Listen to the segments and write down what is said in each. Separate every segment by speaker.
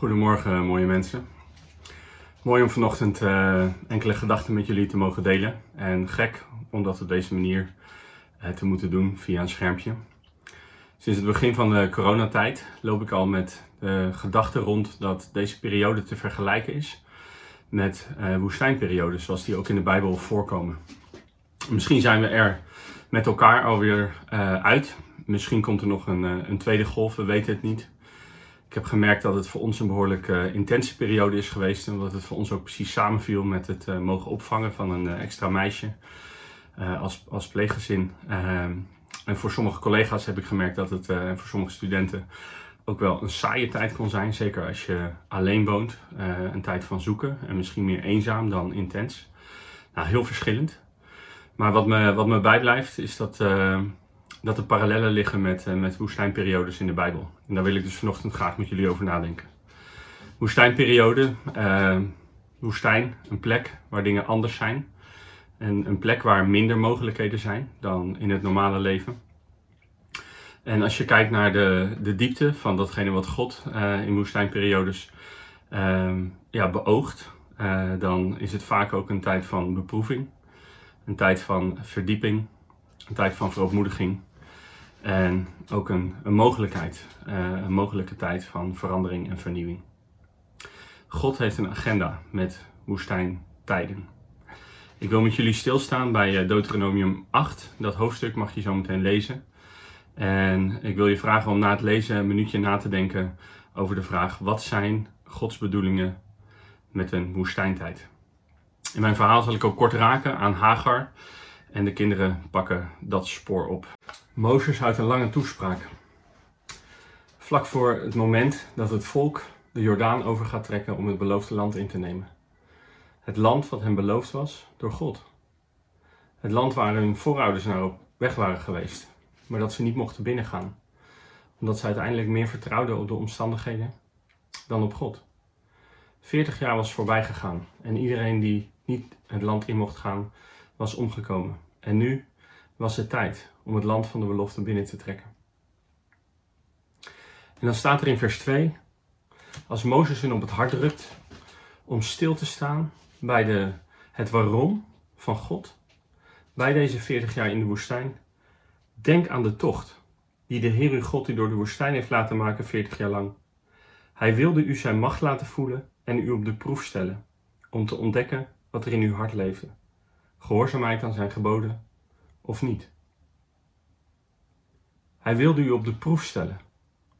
Speaker 1: Goedemorgen, mooie mensen. Mooi om vanochtend uh, enkele gedachten met jullie te mogen delen. En gek om dat op deze manier uh, te moeten doen via een schermpje. Sinds het begin van de coronatijd loop ik al met de gedachte rond dat deze periode te vergelijken is met woestijnperiodes, zoals die ook in de Bijbel voorkomen. Misschien zijn we er met elkaar alweer uit. Misschien komt er nog een, een tweede golf, we weten het niet. Ik heb gemerkt dat het voor ons een behoorlijk uh, intense periode is geweest. En dat het voor ons ook precies samenviel met het uh, mogen opvangen van een uh, extra meisje als, als pleeggezin. Ehm, en voor sommige collega's heb ik gemerkt dat het, voor sommige studenten, ook wel een saaie tijd kon zijn. Zeker als je alleen woont. een tijd van zoeken en misschien meer eenzaam dan intens. Nou, heel verschillend. Maar wat me, wat me bijblijft is dat dat er parallellen liggen met, uh, met woestijnperiodes in de Bijbel. En daar wil ik dus vanochtend graag met jullie over nadenken. Woestijnperiode, uh, woestijn, een plek waar dingen anders zijn. En een plek waar minder mogelijkheden zijn dan in het normale leven. En als je kijkt naar de, de diepte van datgene wat God uh, in woestijnperiodes ehm, ja, beoogt, dan is het vaak ook een tijd van beproeving, een tijd van verdieping, een tijd van verootmoediging. En ook een, een mogelijkheid, uh, een mogelijke tijd van verandering en vernieuwing. God heeft een agenda met woestijntijden. Ik wil met jullie stilstaan bij eh, Deuteronomium 8. Dat hoofdstuk mag je zo meteen lezen. En ik wil je vragen om na het lezen een minuutje na te denken over de vraag: wat zijn Gods bedoelingen met een woestijntijd? In mijn verhaal zal ik ook kort raken aan Hagar. En de kinderen pakken dat spoor op. Mozes houdt een lange toespraak. Vlak voor het moment dat het volk de Jordaan over gaat trekken om het beloofde land in te nemen. Het land wat hen beloofd was door God. Het land waar hun voorouders naar op weg waren geweest, maar dat ze niet mochten binnengaan, omdat ze uiteindelijk meer vertrouwden op de omstandigheden dan op God. Veertig jaar was voorbij gegaan en iedereen die niet het land in mocht gaan, was omgekomen. En nu was het tijd om het land van de belofte binnen te trekken. En dan staat er in vers 2, als Mozes hun op het hart drukt om stil te staan bij de, het waarom van God, bij deze 40 jaar in de woestijn, denk aan de tocht die de Heer uw God u door de woestijn heeft laten maken 40 jaar lang. Hij wilde u zijn macht laten voelen en u op de proef stellen, om te ontdekken wat er in uw hart leefde. Gehoorzaamheid aan zijn geboden of niet. Hij wilde u op de proef stellen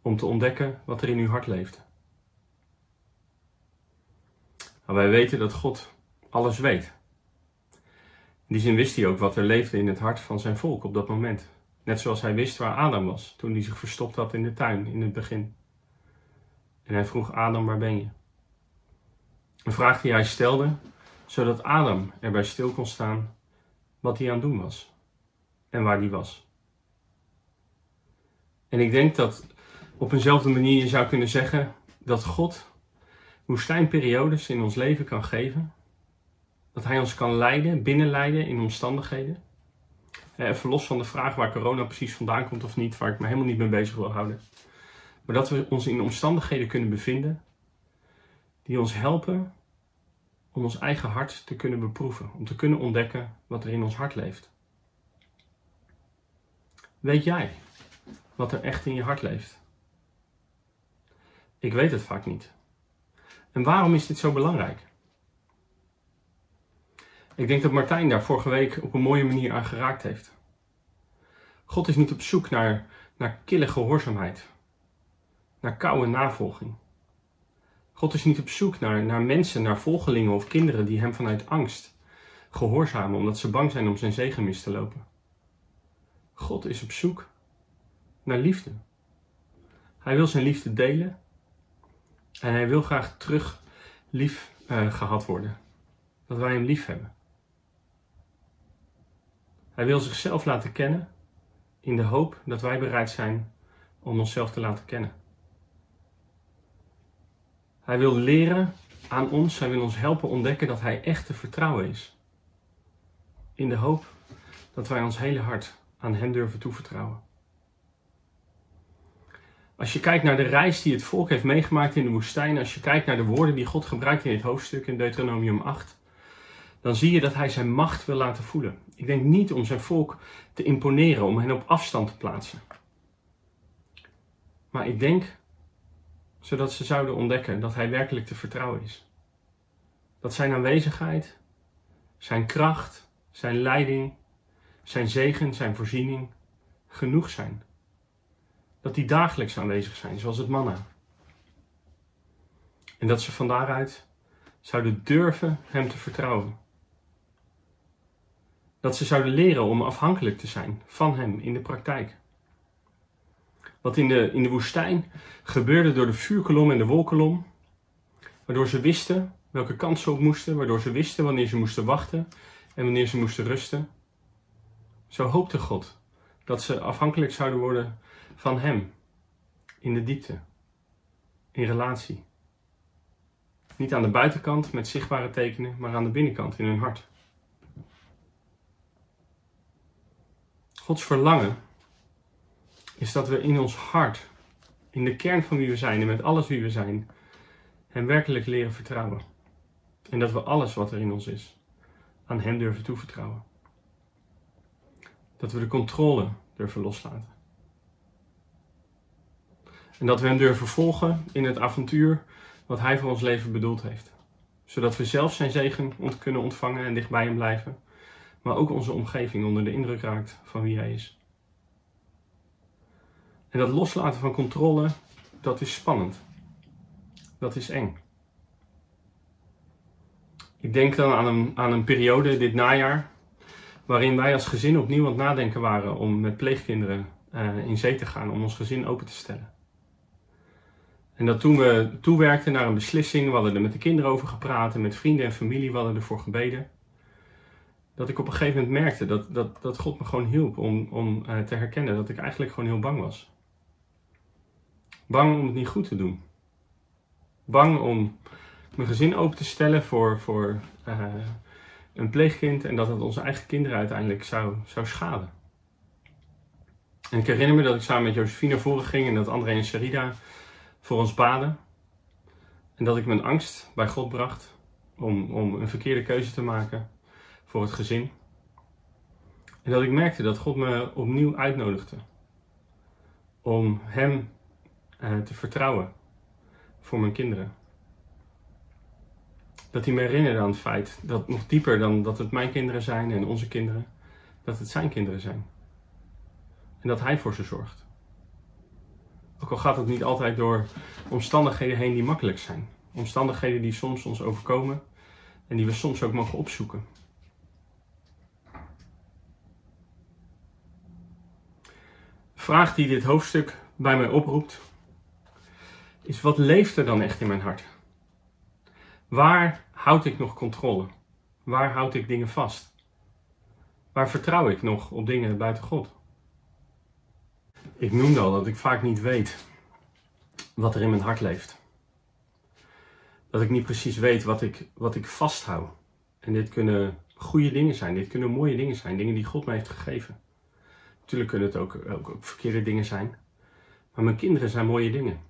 Speaker 1: om te ontdekken wat er in uw hart leefde. Maar wij weten dat God alles weet. In die zin wist hij ook wat er leefde in het hart van zijn volk op dat moment. Net zoals hij wist waar Adam was toen hij zich verstopt had in de tuin in het begin. En hij vroeg Adam, waar ben je? Een vraag die hij stelde, zodat Adam erbij stil kon staan wat hij aan het doen was en waar hij was. En ik denk dat op eenzelfde manier je zou kunnen zeggen dat God woestijnperiodes in ons leven kan geven. Dat Hij ons kan leiden, binnenleiden in omstandigheden. Even los van de vraag waar corona precies vandaan komt of niet, waar ik me helemaal niet mee bezig wil houden. Maar dat we ons in omstandigheden kunnen bevinden die ons helpen om ons eigen hart te kunnen beproeven, om te kunnen ontdekken wat er in ons hart leeft. Weet jij wat er echt in je hart leeft? Ik weet het vaak niet. En waarom is dit zo belangrijk? Ik denk dat Martijn daar vorige week op een mooie manier aan geraakt heeft. God is niet op zoek naar, naar kille gehoorzaamheid, naar koude navolging. God is niet op zoek naar, naar mensen, naar volgelingen of kinderen die hem vanuit angst gehoorzamen omdat ze bang zijn om zijn zegen mis te lopen. God is op zoek naar liefde. Hij wil zijn liefde delen en hij wil graag terug lief uh, gehad worden. Dat wij hem lief hebben. Hij wil zichzelf laten kennen in de hoop dat wij bereid zijn om onszelf te laten kennen. Hij wil leren aan ons, hij wil ons helpen ontdekken dat hij echt te vertrouwen is. In de hoop dat wij ons hele hart aan hem durven toevertrouwen. Als je kijkt naar de reis die het volk heeft meegemaakt in de woestijn, als je kijkt naar de woorden die God gebruikt in dit hoofdstuk in Deuteronomium 8, dan zie je dat hij zijn macht wil laten voelen. Ik denk niet om zijn volk te imponeren, om hen op afstand te plaatsen. Maar ik denk zodat ze zouden ontdekken dat hij werkelijk te vertrouwen is. Dat zijn aanwezigheid, zijn kracht, zijn leiding, zijn zegen, zijn voorziening genoeg zijn. Dat die dagelijks aanwezig zijn, zoals het manna. En dat ze van daaruit zouden durven hem te vertrouwen. Dat ze zouden leren om afhankelijk te zijn van hem in de praktijk. Wat in de, in de woestijn gebeurde door de vuurkolom en de wolkolom, waardoor ze wisten welke kant ze op moesten, waardoor ze wisten wanneer ze moesten wachten en wanneer ze moesten rusten. Zo hoopte God dat ze afhankelijk zouden worden van Hem in de diepte, in relatie. Niet aan de buitenkant met zichtbare tekenen, maar aan de binnenkant in hun hart. Gods verlangen is dat we in ons hart, in de kern van wie we zijn en met alles wie we zijn, Hem werkelijk leren vertrouwen. En dat we alles wat er in ons is, aan Hem durven toevertrouwen. Dat we de controle durven loslaten. En dat we Hem durven volgen in het avontuur wat Hij voor ons leven bedoeld heeft. Zodat we zelf Zijn zegen kunnen ontvangen en dicht bij Hem blijven. Maar ook onze omgeving onder de indruk raakt van wie Hij is. En dat loslaten van controle, dat is spannend. Dat is eng. Ik denk dan aan een, aan een periode dit najaar, waarin wij als gezin opnieuw aan het nadenken waren om met pleegkinderen uh, in zee te gaan, om ons gezin open te stellen. En dat toen we toewerkten naar een beslissing, we hadden er met de kinderen over gepraat en met vrienden en familie, we hadden ervoor gebeden. Dat ik op een gegeven moment merkte dat, dat, dat God me gewoon hielp om, om uh, te herkennen dat ik eigenlijk gewoon heel bang was. Bang om het niet goed te doen. Bang om mijn gezin open te stellen voor, voor uh, een pleegkind en dat het onze eigen kinderen uiteindelijk zou, zou schaden. En ik herinner me dat ik samen met Josephine naar voren ging en dat André en Sharida voor ons baden. En dat ik mijn angst bij God bracht om, om een verkeerde keuze te maken voor het gezin. En dat ik merkte dat God me opnieuw uitnodigde om Hem uh, te vertrouwen voor mijn kinderen. Dat hij me herinnerde aan het feit dat nog dieper dan dat het mijn kinderen zijn en onze kinderen, dat het zijn kinderen zijn. En dat hij voor ze zorgt. Ook al gaat het niet altijd door omstandigheden heen die makkelijk zijn. Omstandigheden die soms ons overkomen en die we soms ook mogen opzoeken. vraag die dit hoofdstuk bij mij oproept is wat leeft er dan echt in mijn hart? Waar houd ik nog controle? Waar houd ik dingen vast? Waar vertrouw ik nog op dingen buiten God? Ik noemde al dat ik vaak niet weet wat er in mijn hart leeft. Dat ik niet precies weet wat ik, wat ik vasthoud. En dit kunnen goede dingen zijn, dit kunnen mooie dingen zijn, dingen die God mij heeft gegeven. Natuurlijk kunnen het ook, ook, verkeerde dingen zijn. Maar mijn kinderen zijn mooie dingen.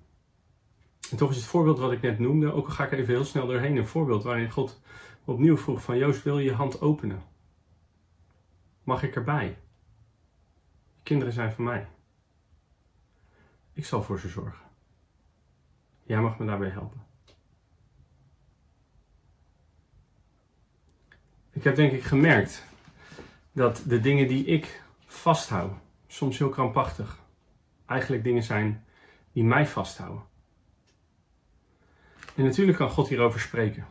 Speaker 1: En toch is het voorbeeld wat ik net noemde, ook al ga ik even heel snel doorheen, een voorbeeld waarin God opnieuw vroeg van Joost, wil je je hand openen? Mag ik erbij? De kinderen zijn van mij. Ik zal voor ze zorgen. Jij mag me daarbij helpen. Ik heb denk ik gemerkt dat de dingen die ik vasthoud, soms heel krampachtig, eigenlijk dingen zijn die mij vasthouden. En natuurlijk kan God hierover spreken.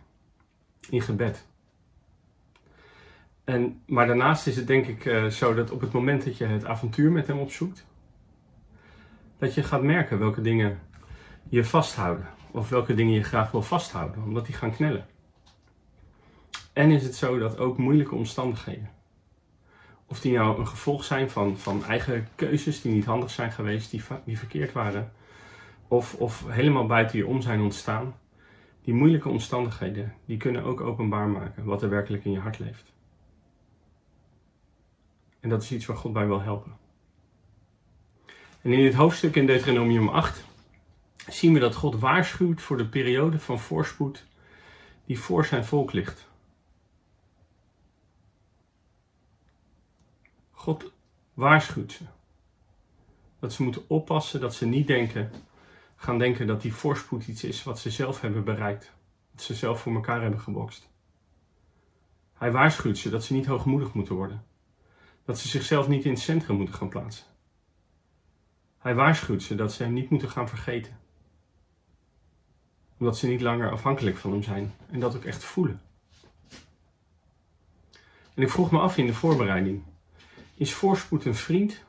Speaker 1: In gebed. En, maar daarnaast is het denk ik uh, zo dat op het moment dat je het avontuur met hem opzoekt, dat je gaat merken welke dingen je vasthouden. Of welke dingen je graag wil vasthouden, omdat die gaan knellen. En is het zo dat ook moeilijke omstandigheden, of die nou een gevolg zijn van, van eigen keuzes die niet handig zijn geweest, die, die verkeerd waren, of, of helemaal buiten je om zijn ontstaan, die moeilijke omstandigheden, die kunnen ook openbaar maken wat er werkelijk in je hart leeft. En dat is iets waar God bij wil helpen. En in dit hoofdstuk in Deuteronomium 8 zien we dat God waarschuwt voor de periode van voorspoed die voor zijn volk ligt. God waarschuwt ze. Dat ze moeten oppassen dat ze niet denken, gaan denken dat die voorspoed iets is wat ze zelf hebben bereikt. Dat ze zelf voor elkaar hebben gebokst. Hij waarschuwt ze dat ze niet hoogmoedig moeten worden. Dat ze zichzelf niet in het centrum moeten gaan plaatsen. Hij waarschuwt ze dat ze hem niet moeten gaan vergeten. Omdat ze niet langer afhankelijk van hem zijn en dat ook echt voelen. En ik vroeg me af in de voorbereiding: is voorspoed een vriend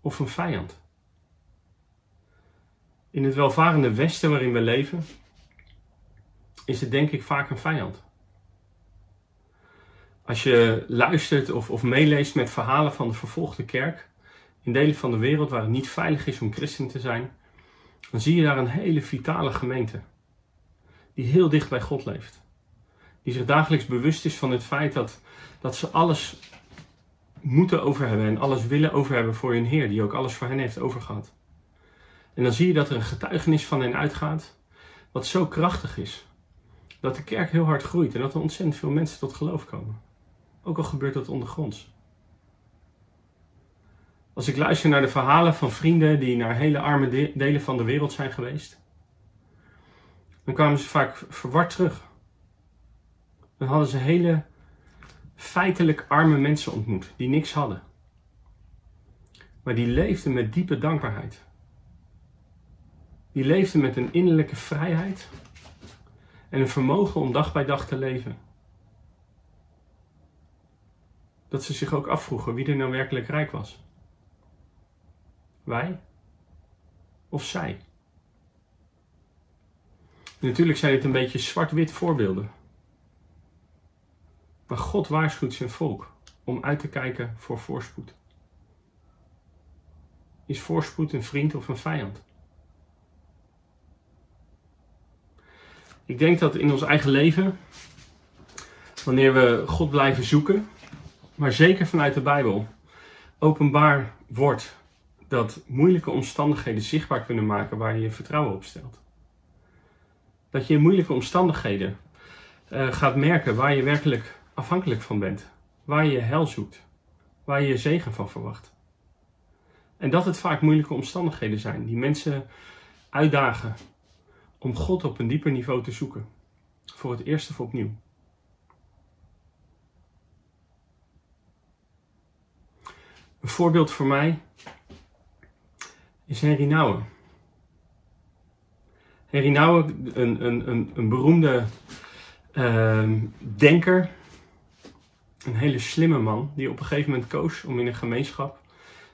Speaker 1: of een vijand? In het welvarende Westen waarin we leven, is het denk ik vaak een vijand. Als je luistert of, of meeleest met verhalen van de vervolgde kerk in delen van de wereld waar het niet veilig is om christen te zijn, dan zie je daar een hele vitale gemeente die heel dicht bij God leeft. Die zich dagelijks bewust is van het feit dat, dat ze alles moeten over hebben en alles willen over hebben voor hun Heer, die ook alles voor hen heeft overgehad. En dan zie je dat er een getuigenis van hen uitgaat, wat zo krachtig is, dat de kerk heel hard groeit en dat er ontzettend veel mensen tot geloof komen. Ook al gebeurt dat ondergronds. Als ik luister naar de verhalen van vrienden die naar hele arme delen van de wereld zijn geweest, dan kwamen ze vaak verward terug. Dan hadden ze hele feitelijk arme mensen ontmoet die niks hadden. Maar die leefden met diepe dankbaarheid. Die leefden met een innerlijke vrijheid en een vermogen om dag bij dag te leven. Dat ze zich ook afvroegen wie er nou werkelijk rijk was. Wij of zij? natuurlijk zijn dit een beetje zwart-wit voorbeelden. Maar God waarschuwt zijn volk om uit te kijken voor voorspoed. Is voorspoed een vriend of een vijand? Ik denk dat in ons eigen leven, wanneer we God blijven zoeken, maar zeker vanuit de Bijbel, openbaar wordt dat moeilijke omstandigheden zichtbaar kunnen maken waar je je vertrouwen op stelt. Dat je in moeilijke omstandigheden uh, gaat merken waar je werkelijk afhankelijk van bent, waar je je hel zoekt, waar je je zegen van verwacht. En dat het vaak moeilijke omstandigheden zijn die mensen uitdagen om God op een dieper niveau te zoeken. Voor het eerst of opnieuw. Een voorbeeld voor mij is Henry Nouwen. Henry Nouwen, een, een, een, een beroemde uh, denker, een hele slimme man, die op een gegeven moment koos om in een gemeenschap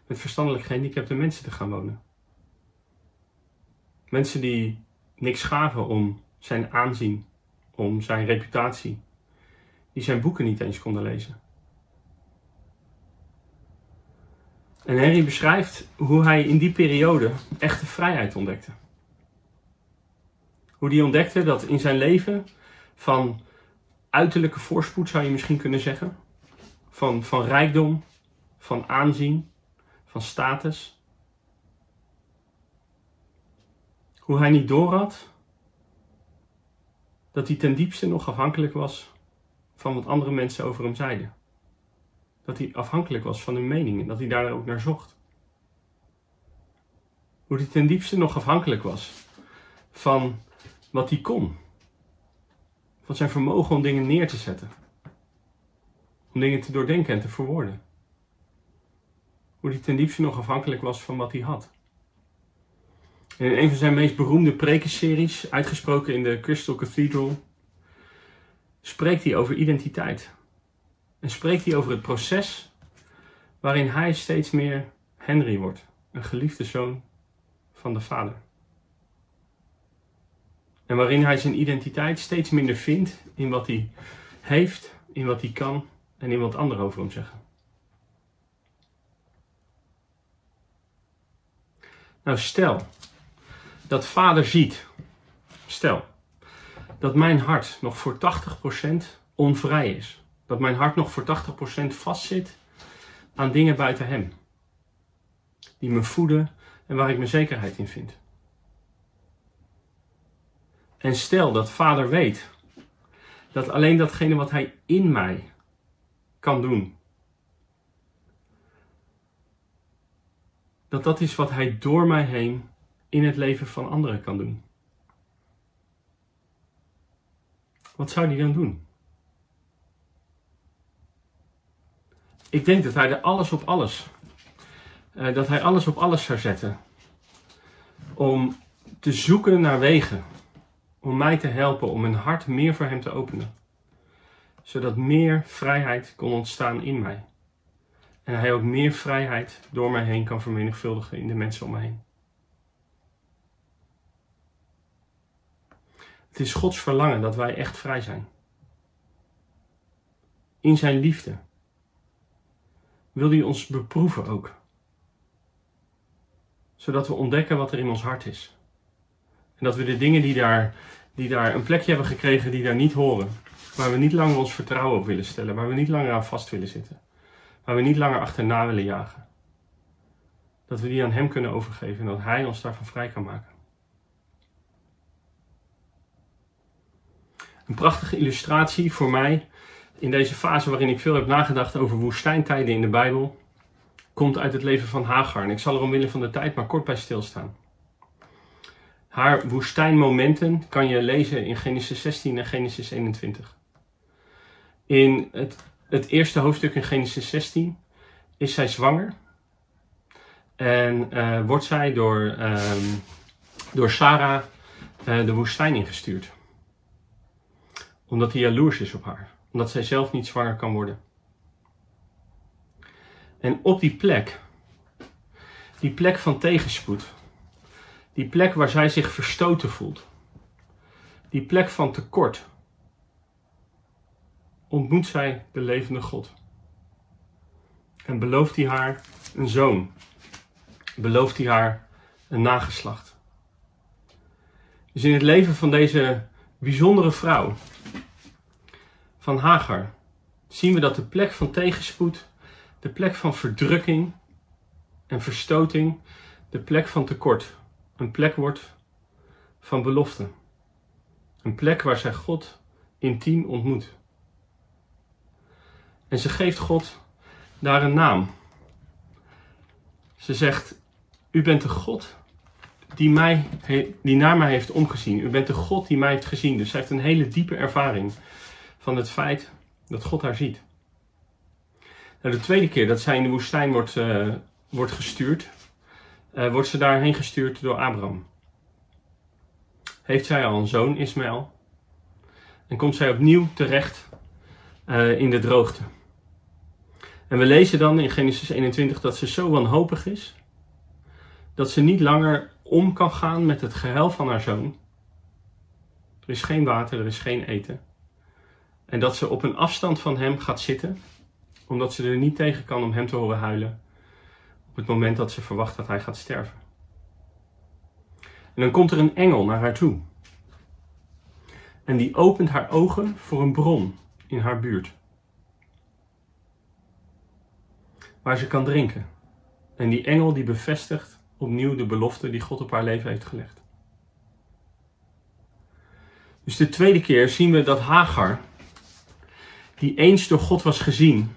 Speaker 1: met verstandelijk gehandicapte mensen te gaan wonen. Mensen die niks gaven om zijn aanzien, om zijn reputatie, die zijn boeken niet eens konden lezen. En Henry beschrijft hoe hij in die periode echte vrijheid ontdekte. Hoe hij ontdekte dat in zijn leven van uiterlijke voorspoed zou je misschien kunnen zeggen, van, van rijkdom, van aanzien, van status, hoe hij niet doorhad dat hij ten diepste nog afhankelijk was van wat andere mensen over hem zeiden dat hij afhankelijk was van hun mening en dat hij daar ook naar zocht. Hoe hij ten diepste nog afhankelijk was van wat hij kon. Van zijn vermogen om dingen neer te zetten. Om dingen te doordenken en te verwoorden. Hoe hij ten diepste nog afhankelijk was van wat hij had. En in een van zijn meest beroemde prekenseries, uitgesproken in de Crystal Cathedral, spreekt hij over identiteit. En spreekt hij over het proces waarin hij steeds meer Henry wordt, een geliefde zoon van de vader. En waarin hij zijn identiteit steeds minder vindt in wat hij heeft, in wat hij kan en in wat anderen over hem zeggen. Nou, stel dat vader ziet, stel dat mijn hart nog voor 80% onvrij is. Dat mijn hart nog voor 80% vastzit aan dingen buiten Hem. Die me voeden en waar ik mijn zekerheid in vind. En stel dat Vader weet dat alleen datgene wat Hij in mij kan doen, dat dat is wat Hij door mij heen in het leven van anderen kan doen. Wat zou Hij dan doen? Ik denk dat Hij er alles op alles, uh, dat Hij alles op alles zou zetten om te zoeken naar wegen om mij te helpen om mijn hart meer voor Hem te openen. Zodat meer vrijheid kon ontstaan in mij. En Hij ook meer vrijheid door mij heen kan vermenigvuldigen in de mensen om me heen. Het is Gods verlangen dat wij echt vrij zijn. In Zijn liefde wil Hij ons beproeven ook. Zodat we ontdekken wat er in ons hart is. En dat we de dingen die daar, die daar een plekje hebben gekregen die daar niet horen, waar we niet langer ons vertrouwen op willen stellen, waar we niet langer aan vast willen zitten, waar we niet langer achterna willen jagen, dat we die aan Hem kunnen overgeven en dat Hij ons daarvan vrij kan maken. Een prachtige illustratie voor mij in deze fase waarin ik veel heb nagedacht over woestijntijden in de Bijbel, komt uit het leven van Hagar. En ik zal er omwille van de tijd maar kort bij stilstaan. Haar woestijnmomenten kan je lezen in Genesis 16 en Genesis 21. In het, het eerste hoofdstuk in Genesis 16 is zij zwanger. En uh, wordt zij door, um, door Sarah uh, de woestijn ingestuurd. Omdat hij jaloers is op haar. Omdat zij zelf niet zwanger kan worden. En op die plek, die plek van tegenspoed, die plek waar zij zich verstoten voelt. Die plek van tekort. Ontmoet zij de levende God. En belooft hij haar een zoon. Belooft hij haar een nageslacht. Dus in het leven van deze bijzondere vrouw, van Hagar, zien we dat de plek van tegenspoed, de plek van verdrukking en verstoting, de plek van tekort een plek wordt van belofte. Een plek waar zij God intiem ontmoet. En ze geeft God daar een naam. Ze zegt: U bent de God die, mij, die naar mij heeft omgezien. U bent de God die mij heeft gezien. Dus zij heeft een hele diepe ervaring van het feit dat God haar ziet. Nou, de tweede keer dat zij in de woestijn wordt, uh, wordt gestuurd, uh, wordt ze daarheen gestuurd door Abraham. Heeft zij al een zoon, Ismaël. En komt zij opnieuw terecht uh, in de droogte. En we lezen dan in Genesis 21 dat ze zo wanhopig is, dat ze niet langer om kan gaan met het gehuil van haar zoon. Er is geen water, er is geen eten. En dat ze op een afstand van hem gaat zitten, omdat ze er niet tegen kan om hem te horen huilen op het moment dat ze verwacht dat hij gaat sterven. En dan komt er een engel naar haar toe. En die opent haar ogen voor een bron in haar buurt. Waar ze kan drinken. En die engel die bevestigt opnieuw de belofte die God op haar leven heeft gelegd. Dus de tweede keer zien we dat Hagar, die eens door God was gezien,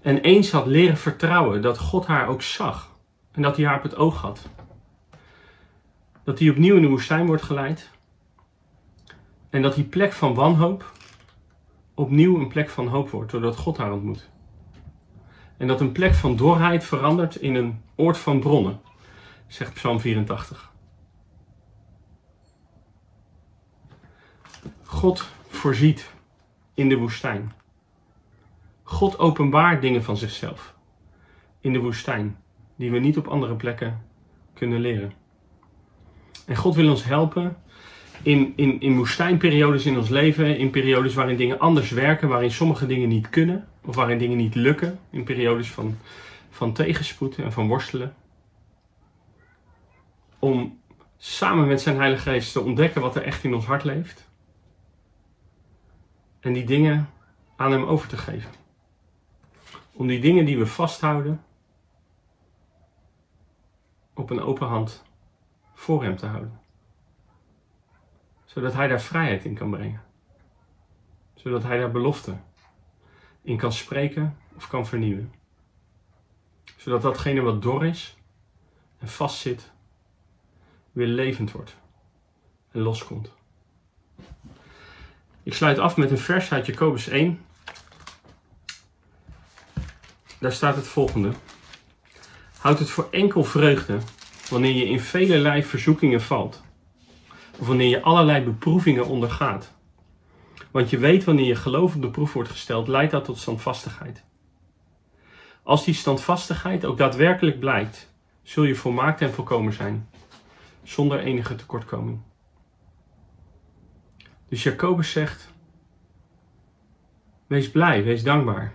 Speaker 1: en eens had leren vertrouwen dat God haar ook zag en dat hij haar op het oog had. Dat hij opnieuw in de woestijn wordt geleid en dat die plek van wanhoop opnieuw een plek van hoop wordt doordat God haar ontmoet. En dat een plek van dorheid verandert in een oord van bronnen, zegt Psalm 84. God voorziet in de woestijn. God openbaart dingen van zichzelf in de woestijn, die we niet op andere plekken kunnen leren. En God wil ons helpen in, in, in woestijnperiodes in ons leven, in periodes waarin dingen anders werken, waarin sommige dingen niet kunnen, of waarin dingen niet lukken, in periodes van, van tegenspoed en van worstelen. Om samen met zijn Heilige Geest te ontdekken wat er echt in ons hart leeft. En die dingen aan Hem over te geven. Om die dingen die we vasthouden op een open hand voor Hem te houden. Zodat Hij daar vrijheid in kan brengen. Zodat Hij daar belofte in kan spreken of kan vernieuwen. Zodat datgene wat dor is en vastzit, weer levend wordt en loskomt. Ik sluit af met een vers uit Jacobus 1. Daar staat het volgende. Houd het voor enkel vreugde wanneer je in velelei verzoekingen valt. Of wanneer je allerlei beproevingen ondergaat. Want je weet wanneer je geloof op de proef wordt gesteld, leidt dat tot standvastigheid. Als die standvastigheid ook daadwerkelijk blijkt, zul je volmaakt en volkomen zijn, zonder enige tekortkoming. Dus Jacobus zegt: Wees blij, wees dankbaar.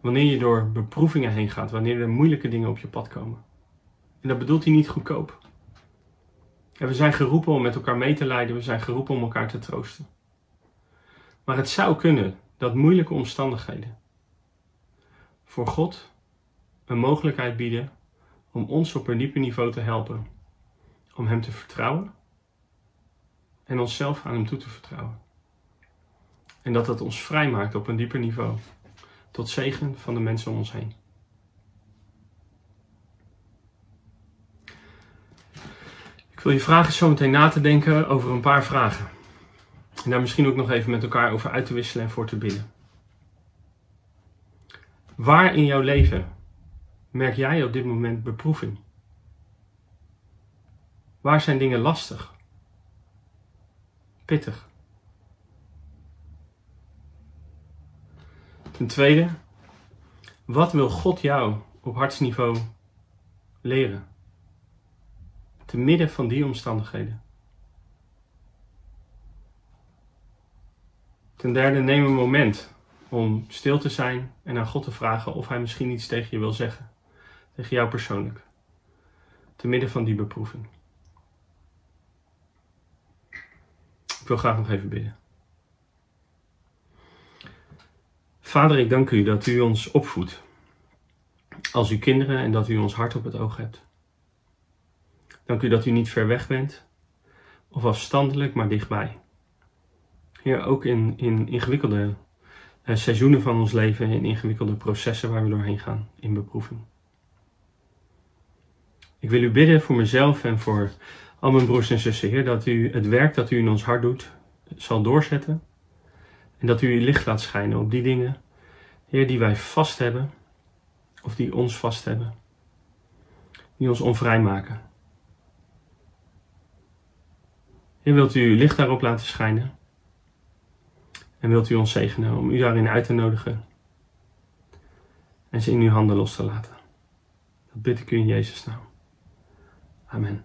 Speaker 1: Wanneer je door beproevingen heen gaat, wanneer er moeilijke dingen op je pad komen. En dat bedoelt hij niet goedkoop. En we zijn geroepen om met elkaar mee te leiden, we zijn geroepen om elkaar te troosten. Maar het zou kunnen dat moeilijke omstandigheden voor God een mogelijkheid bieden om ons op een dieper niveau te helpen. Om Hem te vertrouwen en onszelf aan Hem toe te vertrouwen. En dat dat ons vrijmaakt op een dieper niveau, tot zegen van de mensen om ons heen. Ik wil je vragen zo meteen na te denken over een paar vragen. En daar misschien ook nog even met elkaar over uit te wisselen en voor te bidden. Waar in jouw leven merk jij op dit moment beproeving? Waar zijn dingen lastig? Pittig? Ten tweede, wat wil God jou op hartsniveau leren? Te midden van die omstandigheden. Ten derde, neem een moment om stil te zijn en aan God te vragen of Hij misschien iets tegen je wil zeggen. Tegen jou persoonlijk. Te midden van die beproeving. Ik wil graag nog even bidden. Vader, ik dank u dat u ons opvoedt als uw kinderen en dat u ons hart op het oog hebt. Dank u dat u niet ver weg bent of afstandelijk, maar dichtbij. Heer, ook in, in ingewikkelde uh, seizoenen van ons leven, in ingewikkelde processen waar we doorheen gaan in beproeving. Ik wil u bidden voor mezelf en voor al mijn broers en zussen, Heer, dat u het werk dat u in ons hart doet zal doorzetten. En dat u uw licht laat schijnen op die dingen, Heer, die wij vast hebben, of die ons vast hebben, die ons onvrij maken. Heer, wilt u uw licht daarop laten schijnen? En wilt u ons zegenen om u daarin uit te nodigen en ze in uw handen los te laten? Dat bid ik u in Jezus' naam. Amen.